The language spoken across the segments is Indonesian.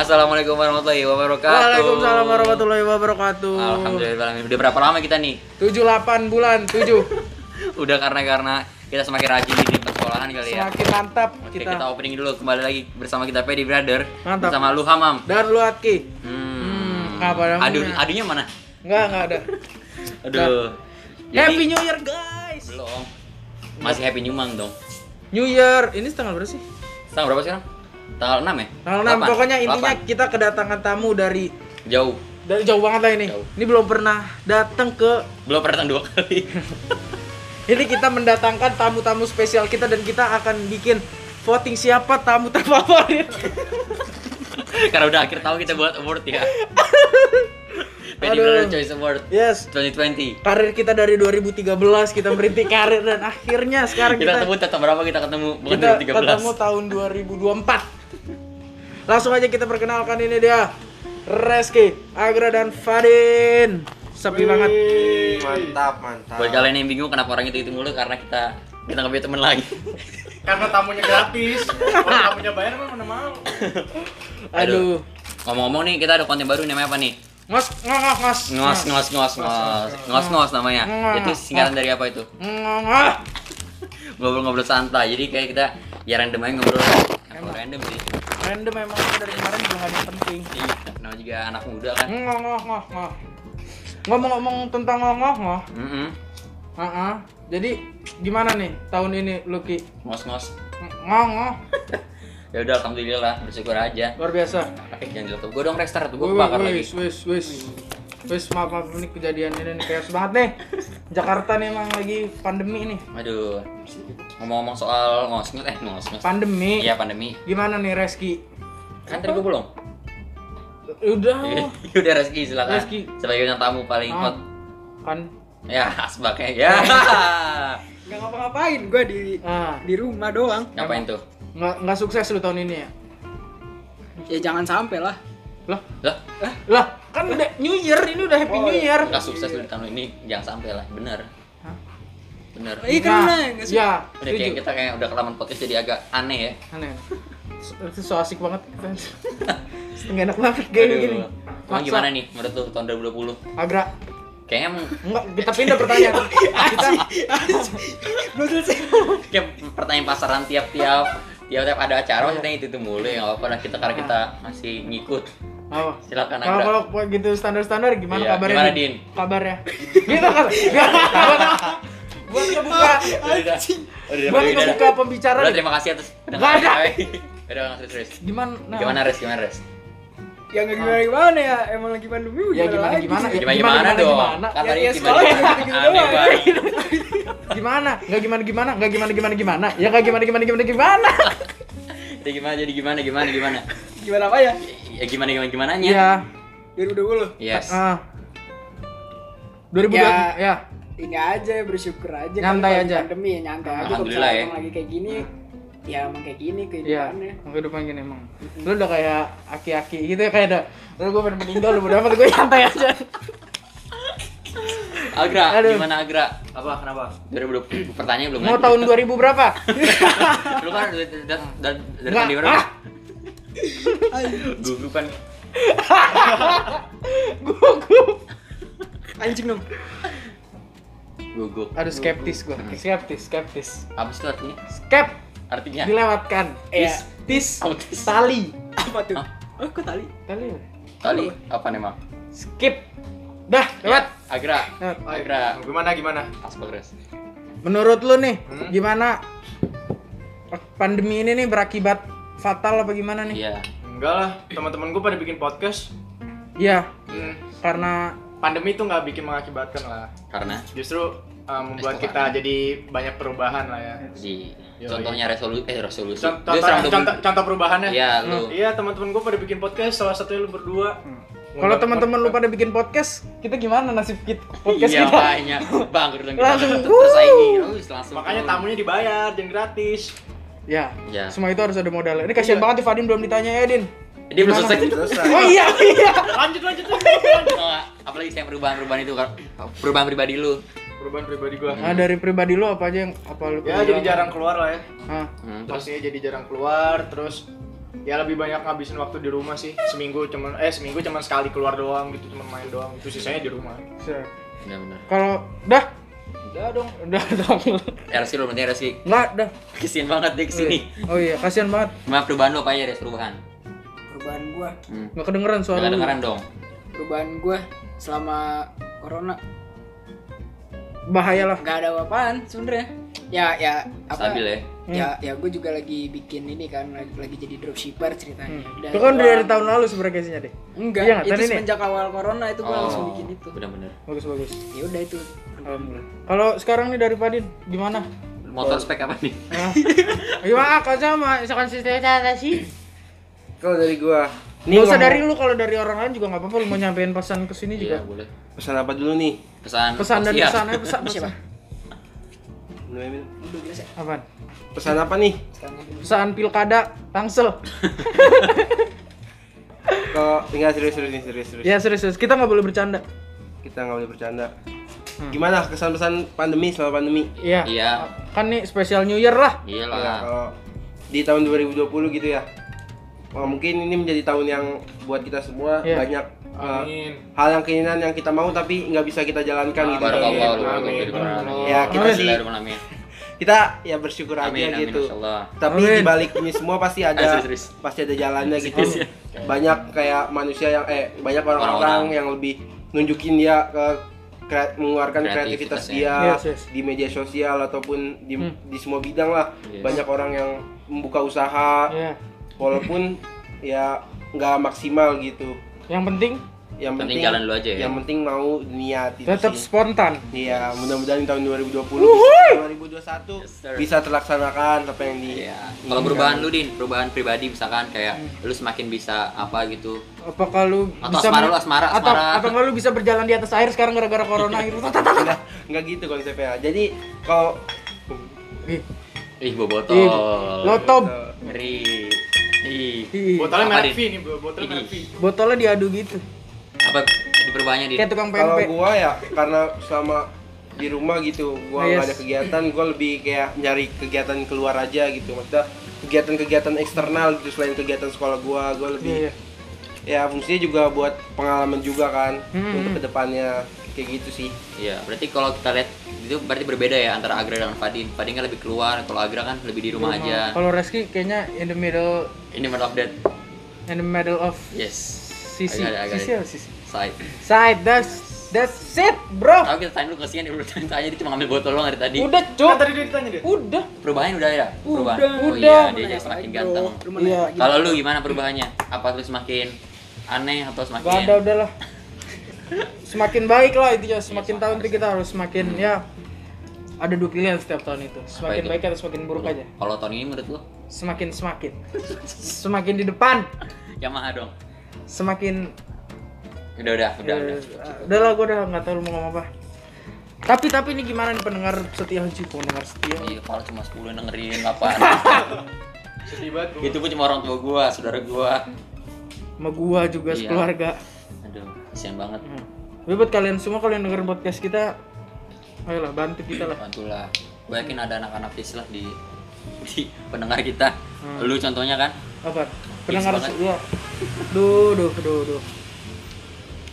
Assalamualaikum warahmatullahi wabarakatuh. Waalaikumsalam warahmatullahi wabarakatuh. Alhamdulillah. Udah berapa lama kita nih? 78 bulan, 7. Udah karena karena kita semakin rajin di sekolahan kali ya. Semakin mantap Oke, kita. kita. opening dulu kembali lagi bersama kita Pedi Brother. Mantap. Bersama lu Hamam. Dan lu Atki. Hmm. apa namanya? Adu adunya mana? Enggak, enggak ada. Aduh. Jadi- Happy New Year, guys. Belum. Masih Happy New Month dong. New Year. Ini tanggal berapa sih? Tanggal berapa sekarang? Tanggal 6 ya? Tanggal 6. Delapan. Pokoknya intinya Delapan. kita kedatangan tamu dari jauh. dari jauh banget lah ini. Jauh. Ini belum pernah datang ke Belum pernah datang dua kali. Ini kita mendatangkan tamu-tamu spesial kita dan kita akan bikin voting siapa tamu terfavorit. karena udah akhir tahun kita buat award ya. Brother Choice Award Yes. 2020. Karir kita dari 2013 kita merintis karir dan akhirnya sekarang Kita kita ketemu tetap berapa kita ketemu bukan kita 2013. ketemu tahun 2024. Langsung aja kita perkenalkan ini dia. Reski, Agra dan Fadin. Sepi banget. Mantap, mantap. Buat kalian yang bingung kenapa orang itu itu mulu karena kita kita nggak punya teman lagi. Karena tamunya gratis. Kalau tamunya bayar mah mana mau. Aduh. Ngomong-ngomong nih kita ada konten baru namanya apa nih? Ngos ngos ngos. Ngos ngos ngos ngos ngos ngos namanya. Ngos. Itu singkatan dari apa itu? Ngos. Ngobrol-ngobrol santai. Jadi kayak kita ya random aja ngobrol. Ngobrol random sih. Random memang dari kemarin ada yang penting. Iya, namanya juga anak muda kan. Ngos ngos ngos ngos. Ngomong-ngomong tentang ngos ngos ngos. Mm Heeh. Jadi gimana nih tahun ini Lucky? Ngos ngos. Ngos ngos. Ya udah alhamdulillah bersyukur aja. Luar biasa. Oke jangan dilupa. Gue dong restart tuh gue bakar lagi. Wis, wis, wis, maaf, maaf ini kejadian ini nih chaos banget nih. Jakarta nih emang lagi pandemi nih. Aduh. Ngomong-ngomong soal ngos ngos eh ngos ngos. Pandemi. Iya pandemi. Gimana nih Reski? Kan tadi gue belum. Udah. Udah Reski silakan. Reski. Sebagai bintang tamu paling Ah. hot. Kan. Ya asbaknya ya. Nggak ngapa-ngapain, gue di Ah, di rumah doang. Ngapain tuh? nggak nggak sukses lu tahun ini ya? Ya jangan sampai lah. Lah, Lah, lah kan udah New Year ini udah Happy Oh, New Year. nggak sukses lu di tahun ini jangan sampai lah, bener. Hah? Bener. Iya kan Nah, sih? Ya, Udah kayak kita kayak udah kelamaan podcast jadi agak aneh ya. Aneh. Itu so asik banget kita. Setengah enak banget kayak Aduh. gini. Emang gimana nih menurut lu tahun 2020? Agra. Kayaknya emang Enggak, kita pindah pertanyaan. kita Belum selesai. kayak pertanyaan pasaran tiap-tiap tiap-tiap ada acara maksudnya itu tuh mulu ya nggak apa-apa kita karena kita masih ngikut apa? silakan Kalau kalau gitu standar-standar gimana Iya, kabarnya? gimana, Din? Kabarnya. Gitu kan. Buat ngebuka udah udah udah buat ngebuka pembicaraan. udah terima kasih atas Nggak ada. udah terus terus Gimana? gimana res gimana res Ya nggak gimana gimana ya, emang lagi pandemi. Ya gimana lagi? gimana? Ya, gimana gimana dong gimana? kan Ya, tadi ya, gimana doang. banget Gimana? Enggak gimana gimana? Enggak gimana gimana gimana? Ya enggak gimana gimana gimana gimana? jadi gimana jadi gimana gimana gimana Gimana apa ya? Ya gimana gimana gimana nya Iya. 2020. yes Ah. 2020 Ya. ya. Ini aja bersyukur aja. kan Nyantai aja. Pandemi ya nyantai aja. Kalau Alhamdulillah misalnya ya. emang lagi kayak gini, ya emang kayak gini Iya, kehidupannya. kehidupan gini emang. Lu udah kayak aki-aki gitu ya kayak ada lu gue pengen meninggal lu udah amat gue santai aja. Agra Aduh. gimana Agra Apa kenapa? 2020 pertanyaan belum Mau kan? tahun 2000 berapa? lu kan dari dari dari dari Nggak, tahun berapa ah! Gugupan Gugup. Anjing dong. gugup Aduh skeptis gua. Skeptis, skeptis. apa sih itu artinya Skep artinya dilewatkan. Iya. Tis, tis, Oh, tis. tali. Apa tuh? Oh, kok tali? Tali. tali apa nih mak Skip. Dah, lewat. Agra Lewat. Agra Gimana gimana? asbak res Menurut lu nih, Hmm? gimana pandemi ini nih berakibat fatal apa gimana nih? iya Enggak lah, teman-teman gue pada bikin podcast. Iya, Hmm, karena pandemi itu nggak bikin mengakibatkan lah. karena Justru uh, membuat Restoran. kita jadi banyak perubahan lah ya. di Yoi. contohnya resolusi eh resolusi Contoh, contoh, contoh, contoh perubahannya. iya lu Iya, teman-teman gue pada bikin podcast, salah satunya lu berdua. kalau teman-teman lu pada bikin podcast, kita gimana nasib kita podcast iya kita? makanya bang Langsung, tersaingi langsung Makanya tamunya dibayar, jangan gratis. Ya, Ya. semua itu harus ada modal. Ini kasihan banget nih Fadin belum ditanya ya, Din. dia belum selesai. Oh iya, iya. lanjut lanjut lanjut. Oh, apalagi saya perubahan-perubahan itu kan perubahan pribadi lu Perubahan pribadi gue. Nah, dari pribadi lu apa aja yang apa lu Ya jadi jarang keluar lah ya. Ah, hmm, terus Pastinya jadi jarang keluar, terus ya lebih banyak ngabisin waktu di rumah sih seminggu cuman eh seminggu cuman sekali keluar doang gitu cuman main doang itu sisanya di rumah Benar-benar. Kalau dah, udah dong, udah dong. RSI lu berarti RSI. Nggak, dah. Kesian banget dia ke sini. Oh iya, kasihan banget. Gimana perubahan lo apa aja Res perubahan? Perubahan gua, Hmm. Nggak kedengeran suara Jangan lu. dengeran dong. perubahan gua selama corona Bahaya lah. nggak ada apa-apaan sebenarnya. Ya ya apa? Stabil ya. Ya ya gue juga lagi bikin ini kan lagi, lagi jadi dropshipper ceritanya. Dan Itu kan dari tahun lalu sebenarnya case-nya deh. Enggak, Iya itu semenjak awal corona itu gua Oh. langsung bikin itu. Benar-benar. Bagus bagus. Ya udah itu. Alhamdulillah. Kalau sekarang nih dari Padin gimana? Motor spek apa nih? Nah, gimana kau sama konsistensi sih? Kalau dari Nggak usah dari lu kalau dari orang lain juga nggak apa-apa lu mau nyampein pesan ke sini Iya, juga. boleh. pesan apa dulu nih? Pesan Pesan dan Iya. pesan pesan Siapa? pesan. Lu, Emil. Udah jelas. Apaan? Pesan apa nih? Pesan pilkada Tangsel. Kalau tinggal serius-serius nih, serius-serius. Ya serius, serius. kita nggak boleh bercanda. Kita nggak boleh bercanda. Hmm. Gimana kesan-pesan pandemi selama pandemi? Iya. Iya. Kan nih spesial New Year lah. Iya Ya, lah. kalau di tahun 2020 gitu ya. Wah, mungkin ini menjadi tahun yang buat kita semua Iya. banyak uh, amin hal yang keinginan yang kita mau tapi nggak bisa kita jalankan gitu. Barakallah lu. Amin. Ya, kita sih Amin. kita ya bersyukur Amin, aja amin, gitu. masyaallah. Tapi Amin. di balik ini semua pasti ada pasti ada jalannya gitu. Ya. Banyak kayak manusia yang eh banyak orang-orang yang lebih nunjukin dia ke kre- mengeluarkan kreativitas Kreativitasnya. dia Yes, yes. di media sosial ataupun di, Hmm. di semua bidang lah. Yes. Banyak orang yang membuka usaha Iya. Walaupun ya nggak maksimal gitu. Yang penting Yang Penting penting, jalan dulu aja ya. Yang penting mau niat itu tetap sih. spontan. Iya, mudah-mudahan di tahun 2020 bisa, 2021 Yes, sir. bisa terlaksanakan apa yang di Iya. Kalau perubahan lu din, perubahan pribadi misalkan kayak lu semakin bisa apa gitu. Apakah lu Atau bisa asmara lu, asmara, atau asmara. atau nggak lu bisa berjalan di atas air sekarang gara-gara corona gitu? enggak enggak gitu konsepnya. Jadi kalau Ih, Ih, bawa ih, botol. lotob. Ngeri. Ih. Botolnya Apa, merek Din? V nih bro botolnya Ini. merek V botolnya diadu gitu. Apa di perubahannya din? Kayak tukang kalau pempek. gua ya karena selama di rumah gitu, gua Yes. nggak ada kegiatan, gua lebih kayak nyari kegiatan keluar aja gitu. Maksudnya kegiatan-kegiatan eksternal gitu selain kegiatan sekolah gua, gua lebih Iya. ya fungsinya juga buat pengalaman juga kan Hmm. untuk ke depannya kayak gitu sih. Iya, berarti kalau kita lihat itu berarti berbeda ya antara Agra dengan Fadin. Fadin kan lebih keluar, kalau Agra kan lebih di rumah aja. Kalau Reski kayaknya in the middle Ini middle of that. in the middle of Yes. sisi sisi apa sisi Side. side that's that's it bro Tahu kita tanya dulu kesian dia tanya dia cuma ngambil botol doang dari tadi. udah kan cuk tadi dia ditanya dia udah Perubahannya udah ya? Perubahan. Udah. Oh Udah. iya, dia jadi semakin ganteng. Lu Iya. Kalau lu gimana perubahannya? Apa lu semakin aneh atau semakin gak ada udahlah semakin baik lah itu ya semakin tahun tuh kita harus semakin ya ada dua pilihan setiap tahun itu semakin itu? baik atau semakin buruk aja Kalau tahun ini menurut lu? semakin semakin semakin di depan Yamaha dong. semakin Udah udah udah. Eh, udah. udah lah gue udah nggak tahu lu mau ngomong apa tapi tapi ini gimana nih pendengar setia Haji pendengar setia Iya, kalau cuma 10 yang dengerin apaan. sedih banget itu pun cuma orang tua gua, saudara gua. sama gua juga Iya. sekeluarga Aduh, kasihan banget. Hmm. Tapi buat kalian semua kalian dengerin podcast kita, ayolah bantu kita lah. Bantulah. Gue yakin ada anak-anak Islah di di pendengar kita. Hmm. Lu contohnya kan? Apa? Pendengar banget. ya. Duh, duh, duh, duh.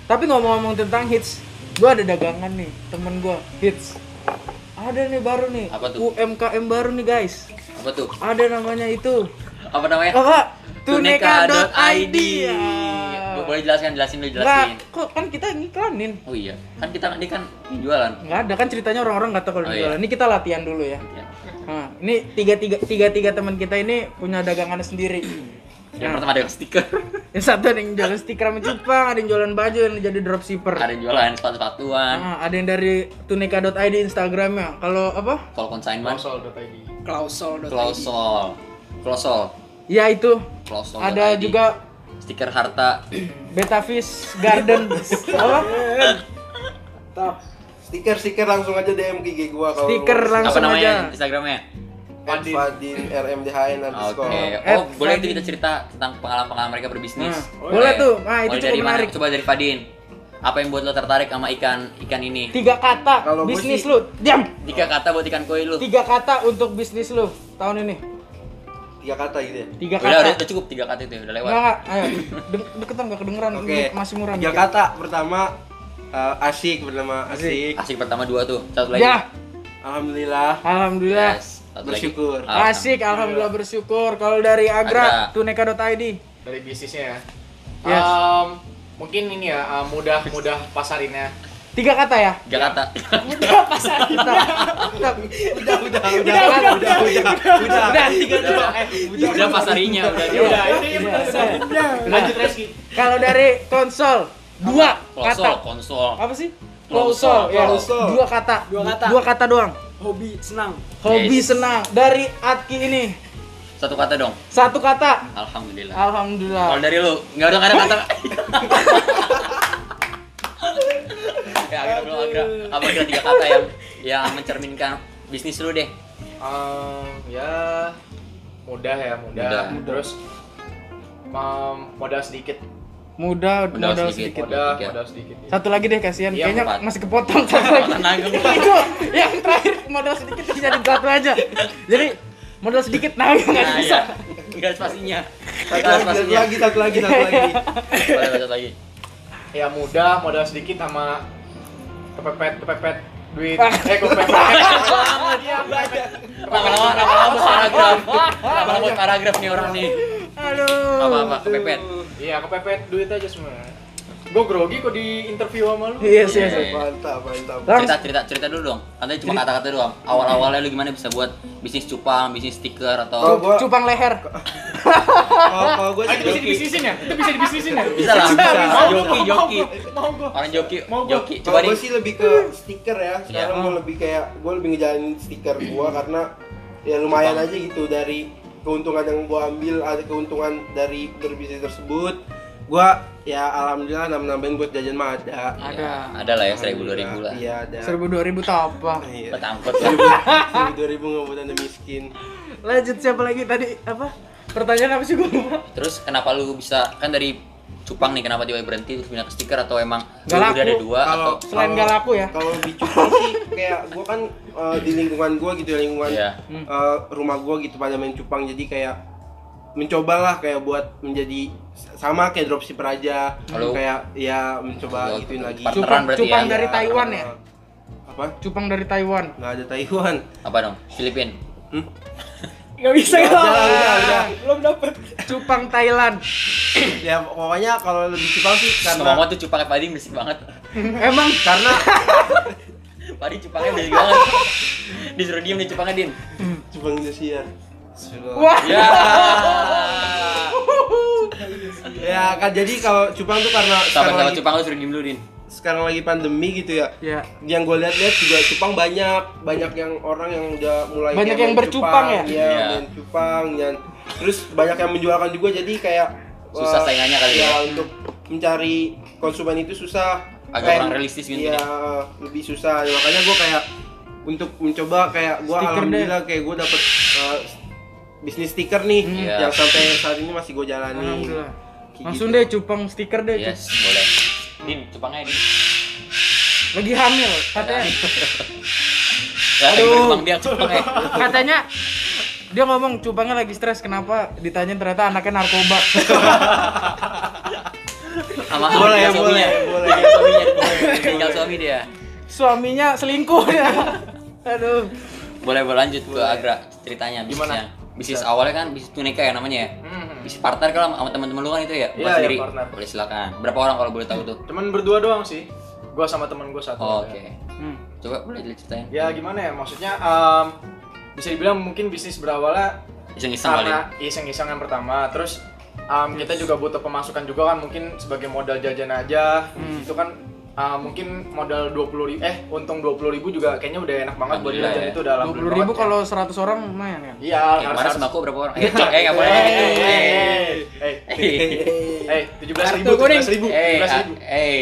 Tapi ngomong-ngomong tentang hits, gua ada dagangan nih, temen gua hits. Ada nih baru nih, Apa tuh? UMKM baru nih guys. Apa tuh? Ada namanya itu. Apa namanya? Apa? Tuneka.id. Tuneka.id. Ya. Bo- Boleh jelasin, jelasin lu Nggak, jelasin. kok kan kita ngiklanin. Oh iya, kan kita ini kan jualan. Nggak ada kan ceritanya orang-orang nggak tahu kalau Oh, jualan. iya. Ini kita latihan dulu ya. Ya. Nah, ini tiga tiga tiga tiga teman kita ini punya dagangannya sendiri. Yang Nah, pertama ada yang stiker, yang satu ada yang jualan stiker sama cupang, ada yang jualan baju yang jadi dropshipper. ada yang jualan sepatu-sepatuan, Nah, ada yang dari tuneka.id Instagramnya. Kalau apa? call consignment, Klausol.id Klausol.id. klosol, klosol, Ya itu. klosol. Ada juga stiker harta, Betafish Garden. apa? Tap. Stiker-stiker langsung aja DM ke IG gua kalau Stiker lu- langsung apa namanya aja. Instagramnya? Fadin RMDHN Oke, underscore. oh At boleh itu Fadin. kita cerita tentang pengalaman-pengalaman mereka berbisnis. Nah, boleh tuh. Nah, itu Mulai cukup dari mana? menarik. Coba dari Fadin. Apa yang buat lo tertarik sama ikan ikan ini? Tiga kata Kalau bisnis sih- lu. Diam. Tiga kata buat ikan koi lu. Tiga kata untuk bisnis lu tahun ini. Tiga kata gitu ya Tiga Udah, udah, kata. udah cukup tiga kata itu, udah lewat. Enggak, enggak. Ayo. De- deketan enggak kedengeran. oke Masih murah tiga kata pertama eh, asik pertama asik Asik pertama dua tuh, satu lagi. Ya, alhamdulillah alhamdulillah. Yes, satu Bersyukur. Lagi. Asik, alhamdulillah bersyukur. Kalau dari Agra, Agra. tuneka.id. dari bisnisnya ya. Yes. Em, mungkin ini ya eh, mudah mudah pasarinnya. Tiga kata ya. Tiga kata. Kita, kita, udah udah udah udah udah udah udah Udah. tiga dulu eh udah Udah pasarinya, udah dia. Udah, ini Udah. lanjut Reski. Kalau dari konsol, dua Konsol, kata. konsol. Apa sih? Klausol. Klausol, ya. Klausol. Dua kata. Dua kata. Dua kata doang. Hobi senang. Hobi Yes. senang. Dari Atki ini, Satu kata dong. satu kata. Alhamdulillah. Alhamdulillah. Kalau dari lu, nggak ada nggak ada kata. ya, akhirnya dulu akhirnya apa kira tiga kata yang yang mencerminkan bisnis lu deh. Em, ya mudah ya mudah, Mudah. terus em, modal sedikit Mudah, Modal modal, sedikit. sedikit. modal tiga. modal sedikit ya. Satu lagi deh kasihan. Iya, Kayaknya empat. masih kepotong satu lagi. Itu yang terakhir modal sedikit jadi satu aja. Jadi modal sedikit nanggung nggak Nah, bisa. ya. Garis pastinya. satu lagi satu lagi satu lagi satu lagi Boleh satu lagi. ya mudah modal sedikit sama kepepet kepepet duit Ah. eh kepepet Iya, kepepet. Lama-lama lama-lama buat paragraf. Lama-lama buat paragraf nih orang nih. Aduh. Apa-apa kepepet. iya kepepet duit aja semua gue grogi kok di interview sama lu Iya sih. Iya, yes. iya. mantap mantap Langsung. cerita cerita cerita dulu dong katanya cuma kata-kata doang awal-awalnya lu gimana bisa buat bisnis cupang bisnis stiker atau gua Cupang leher. kalau kalau gua Ah, sih itu bisa dibisnisin ya? Itu bisa dibisnisin ya? bisa lah Bisa. bisa joki Mau joki Mau gua. orang joki Mau gua. joki coba gue sih lebih ke stiker ya. Sekarang Iya. gue lebih kayak gue lebih ngejalanin stiker gue karena ya lumayan aja gitu dari keuntungan yang gue ambil ada keuntungan dari berbisnis tersebut. Gue ya alhamdulillah nambah nambahin buat jajan mah ada. ada ada lah ya seribu dua ribu lah Iya ada. Seribu dua ribu tau apa? Iya. buat angkot lah Seribu dua ribu nggak buat anda miskin. Lanjut siapa lagi tadi apa? Pertanyaan apa sih gue lupa? terus kenapa lu bisa kan dari cupang nih kenapa dia berhenti terus pindah ke stiker atau emang lu laku. udah ada dua Kalau atau Selain kalau- nggak laku ya? Kalau di Cupang sih kayak gue kan eh, di lingkungan gue gitu ya lingkungan Iya. eh, rumah gue gitu pada main cupang jadi kayak mencobalah kayak buat menjadi sama kayak dropshipper aja Halo. kayak ya mencoba Halo. gituin lagi Partneran Cupang, berarti cupang ya? dari Taiwan ya? apa Cupang dari Taiwan. nggak ada Taiwan apa dong Filipin hmm? Gak bisa Udah, kalau udah, udah. belum dapet. Cupang Thailand. ya pokoknya kalau lebih cupang sih semua karena tuh cupangnya Pading berisik banget Emang karena Pading cupangnya berisik banget disuruh diem nih cupangnya din cupang Indonesia wah. ya ya kan jadi kalau cupang tuh karena sahabat lagi, cupang lu suruh diem dulu din sekarang lagi pandemi gitu ya Ya. yang gue lihat-lihat juga cupang banyak banyak yang orang yang udah mulai Banyak yang bercupang ya? iya Iya. main cupang dan terus banyak yang menjualkan juga jadi kayak Susah eh, saingannya kali ya? untuk mencari konsumen itu susah Agak Kayak- kurang realistis gitu iya deh. lebih susah Ya, makanya gue kayak untuk mencoba kayak gue Stiker deh. alhamdulillah kayak gue dapet eh, bisnis stiker nih Iya. yang sampai saat ini masih gue jalani Langsung gitu. deh cupang stiker deh. yes boleh. Din cupangnya din. Lagi hamil katanya. ya. Berkembang biak cupangnya Katanya dia ngomong cupangnya lagi stres kenapa? Ditanya ternyata anaknya narkoba. Sama Boleh, tinggal boleh, suaminya. boleh. tinggal suaminya tinggal suami dia. Suaminya selingkuh ya. Aduh. Boleh boleh lanjut ke Agra ceritanya bisnisnya bisnis awalnya kan bisnis tuneka ya namanya ya Hmm. bisnis partner kalau sama teman-teman lu kan itu ya buat Iya, iya, sendiri partner. boleh silakan berapa orang kalau boleh tahu tuh Cuman berdua doang sih. Gua sama temen gua satu. Oh, oke Hmm. coba boleh diceritain Ya gimana ya? Maksudnya em, bisa dibilang mungkin bisnis berawalnya iseng-iseng kali iseng-iseng yang pertama. Terus em, kita juga butuh pemasukan juga kan mungkin sebagai modal jajan aja. Hmm. Itu kan em, mungkin modal 20 ribu, eh untung 20 ribu juga kayaknya udah enak banget buat jajan ya. itu udah dua puluh ribu ya. kalau 100 orang lumayan kan Iya, harus harus. sembako berapa orang? Eh cok eh nggak boleh. Eh, gitu eh, eh eh, eh, eh, tujuh belas ribu, tujuh belas ribu, eh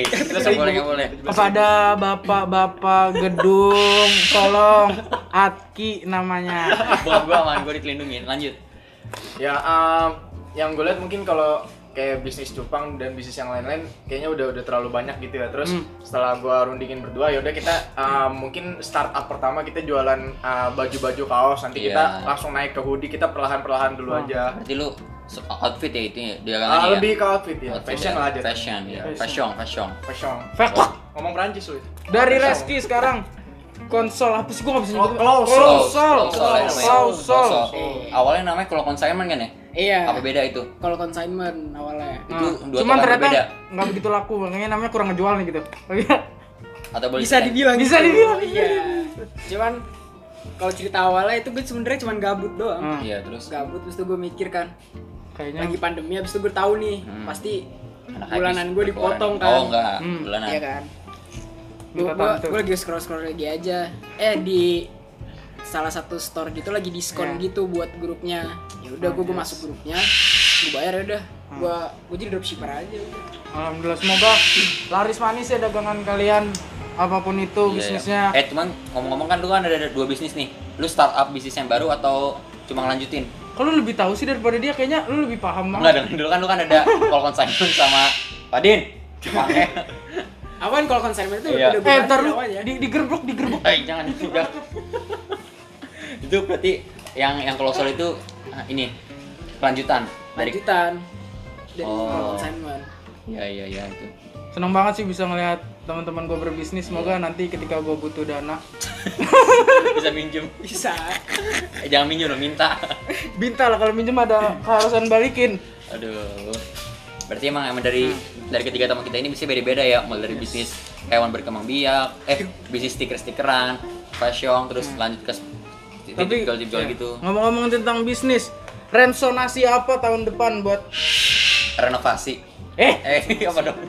tujuh belas ribu. eh nggak boleh kepada bapak-bapak gedung tolong Atki namanya. Bokap gua aman gua dikelindungin. Lanjut. Ya, em, yang gue lihat mungkin kalau kayak bisnis cupang dan bisnis yang lain-lain kayaknya udah udah terlalu banyak gitu ya terus Hmm. setelah gua rundingin berdua ya udah kita uh, mungkin startup pertama kita jualan uh, baju-baju kaos nanti Iya. kita langsung naik ke hoodie kita perlahan-perlahan dulu Oh. aja Berarti lu outfit ya itu ya, dia Ah, kan lebih ke outfit ya Outfit fashion ya, lah aja Fashion ya. Iya. Fashion, fashion. fashion Fact. ngomong Prancis lu Dari Fashion. Reski sekarang konsol apa sih gua nggak bisa Oh, nyebut. Klaus. Klausol. Klausol ya namanya. Klausol. Klausol. Awalnya namanya kalau consignment kan ya? Iya. Apa beda itu? Kalau consignment awalnya. Itu Nah, dua cuman ternyata berbeda. nggak begitu laku, makanya namanya kurang ngejual nih gitu. Atau boleh Bisa dibilang. Bisa dibilang. Iya. Cuman kalau cerita awalnya itu gue sebenarnya cuman gabut doang. Hmm. Iya, terus Gabut terus tuh gue mikir kan Kayaknya lagi pandemi habis itu gue tahu nih Hmm. pasti anak bulanan gue dipotong berkeluaran. kan. Oh, enggak. Hmm. Bulanan. Iya kan. Gue lagi scroll scroll lagi aja. Eh di salah satu store gitu lagi diskon Iya. gitu buat grupnya. Ya udah gue gue masuk grupnya, gue bayar ya udah. Hmm. Gue gue jadi dropshipper aja udah. Alhamdulillah semoga laris manis ya dagangan kalian apa pun itu Iya, bisnisnya. iya. Eh, cuman ngomong-ngomong kan lu kan ada, ada dua bisnis nih. Lu startup bisnis yang baru atau cuma ngelanjutin? Kalau lu lebih tahu sih daripada dia kayaknya lu lebih paham Enggak, banget. dengan dulu kan lu kan ada call consignment sama Padin. Makanya. Apaan kalau consignment itu Iya. udah Eh, ntar lu digerbek digerbek. Eh, jangan itu jangan. Itu berarti yang yang kolosal itu ah, ini kelanjutan dari lanjutan dari Oh. consignment. Iya, iya, iya itu. Seneng banget sih bisa ngelihat teman-teman gue berbisnis. Semoga nanti ketika gue butuh dana, Bisa minjem. Bisa. Eh, jangan minjem dong, minta. minta lah kalau minjem ada keharusan balikin. Aduh. Berarti emang emang dari dari ketiga teman kita ini bisa beda-beda ya, mulai dari bisnis hewan berkembang biak, eh bisnis stiker-stikeran, fashion, terus lanjut ke Tapi jual-jual ya, gitu, ngomong-ngomong tentang bisnis, resonasi apa tahun depan buat renovasi. eh Eh, apa dong?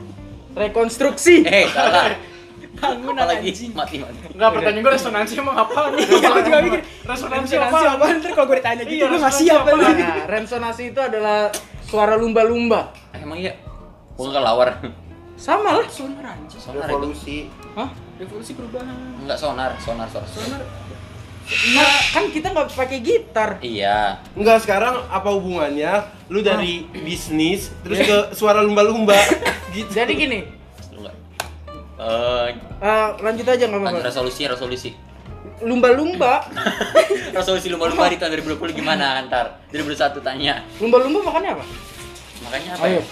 rekonstruksi? Eh, salah. Bangun Apa lagi? anjing. Mati, mati. Enggak, pertanyaan gue resonansi emang apa nih? Iya, gue juga mikir. Resonansi Resonansi apa? apa? Ntar kalau gue ditanya gitu, Iya, gue nggak resonansi siap. Nah, resonasi itu adalah suara lumba-lumba. Eh, emang iya. Bukan kelawar. Sama lah. Sonar anjing. Sonar revolusi Hah? Revolusi perubahan. Enggak sonar, sonar, sonar. Sonar. Nah, kan kita nggak pakai gitar. Iya. Enggak sekarang apa hubungannya lu dari bisnis terus ke suara lumba-lumba gitu. Jadi gini, Enggak. Eh, eh, lanjut aja nggak apa-apa. resolusi, resolusi. Lumba-lumba, resolusi lumba-lumba di tahun 2020 gimana ntar? 2021 tanya. lumba-lumba makannya apa? Makanya apa Ayo. ya?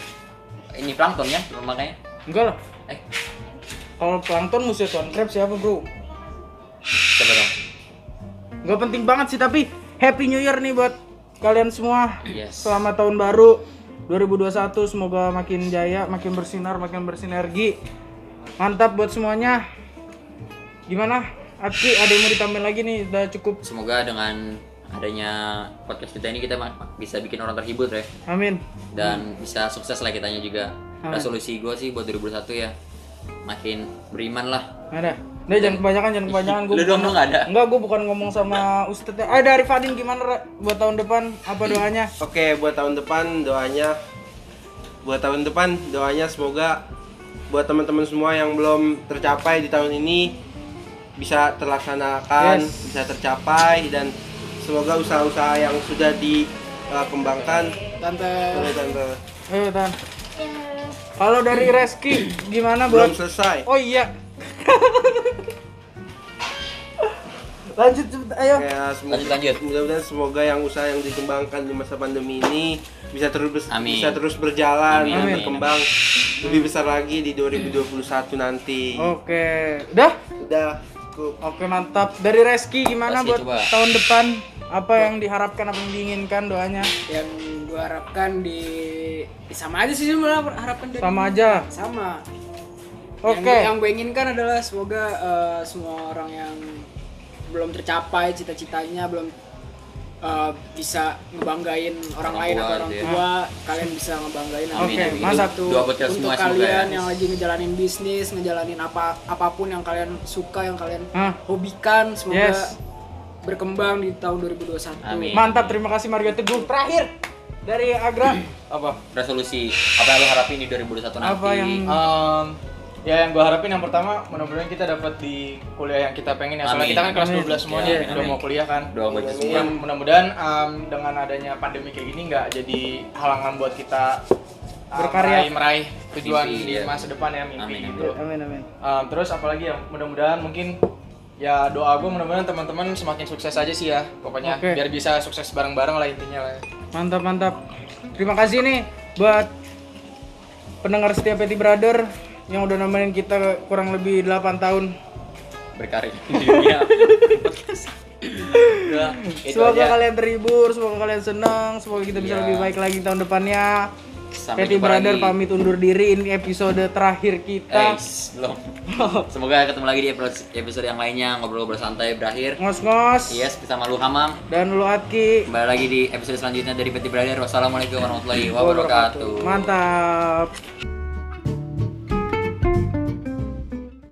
Ini plankton ya, makanya. Enggak lah. Eh, Kalau plankton musuh tuan crab siapa bro? coba dong. Nggak penting banget sih tapi Happy New Year nih buat kalian semua. Yes. Selamat tahun baru 2021 semoga makin jaya, makin bersinar, makin bersinergi. Mantap buat semuanya. Gimana? Atki ada yang mau ditambahin lagi nih? Udah cukup. Semoga dengan adanya podcast kita ini kita bisa bikin orang terhibur ya Amin. dan bisa sukses lah kitanya juga. Amin. Resolusi gue sih buat 2021 ya makin beriman lah. Ada. Udah jangan kebanyakan, jangan kebanyakan. Lu dong, lu nggak ada? Enggak, gue bukan ngomong sama Ustadz. Ah, dari Fadin gimana Ra? buat tahun depan? Apa doanya? Oke, buat tahun depan doanya buat tahun depan doanya semoga buat teman-teman semua yang belum tercapai di tahun ini bisa terlaksanakan, Yes. bisa tercapai dan semoga usaha-usaha yang sudah dikembangkan Tante. oleh tante Ayo, Tan. Kalau dari Reski gimana buat belum selesai. Oh iya. lanjut cepet, ayo. Ya, semoga, Lanjut, lanjut. Mudah-mudahan semoga yang usaha yang dikembangkan di masa pandemi ini bisa terus Amin. bisa terus berjalan Amin, dan amin. berkembang lebih besar lagi di 2021 nanti. Oke. Udah? Udah cukup. Oke, mantap. Dari Reski gimana Reski, buat coba. tahun depan? Apa yang diharapkan, apa yang diinginkan doanya? Yang gue harapkan di, sama aja sih sebenarnya harapan dari Sama aja. sama Oke. yang, yang gue inginkan adalah semoga eh, semua orang yang belum tercapai cita-citanya belum eh, bisa ngebanggain orang, Orang lain atau orang ya. tua kalian bisa ngebanggain Oke, buat kita untuk kalian ya. yang lagi ngejalanin bisnis ngejalanin apa apa pun yang kalian suka yang kalian Hah? hobikan semoga Yes. berkembang di tahun 2021 Amin. Mantap, terima kasih Mario Teguh. Terakhir dari Agra Apa? Resolusi apa yang lo harapin di 2021 nanti? Apa yang- Em, ya yang gue harapin yang pertama mudah-mudahan kita dapat di kuliah yang kita pengen ya soalnya Amin. kita kan kelas Amin. 12 semuanya Ya, udah mau kuliah kan Doa buat kita semua. yang mudah-mudahan em, dengan adanya pandemi kayak gini nggak jadi halangan buat kita Berkarya. meraih, meraih tujuan Mimpi, di iya. masa depan ya mimpi Amin, gitu. Amin amin. Um, terus apalagi ya mudah-mudahan mungkin ya doa gue mudah-mudahan teman-teman semakin sukses aja sih ya pokoknya Oke. biar bisa sukses bareng-bareng lah intinya lah ya. Mantap mantap. Terima kasih nih buat pendengar setia Petty Brother yang udah nemenin kita kurang lebih 8 tahun. di dunia podcast. Udah, itu semoga aja. kalian terhibur, semoga kalian senang, semoga kita bisa Iya. lebih baik lagi tahun depannya. Sampai jumpa Brother lagi. pamit undur diri ini episode terakhir kita. Eh, belum. Semoga ketemu lagi di episode yang lainnya ngobrol-ngobrol santai berakhir. Ngos-ngos Yes, bersama lu Hamam. dan lu Atki. Kembali lagi di episode selanjutnya dari Petty Brother. Wassalamualaikum warahmatullahi wabarakatuh. Mantap.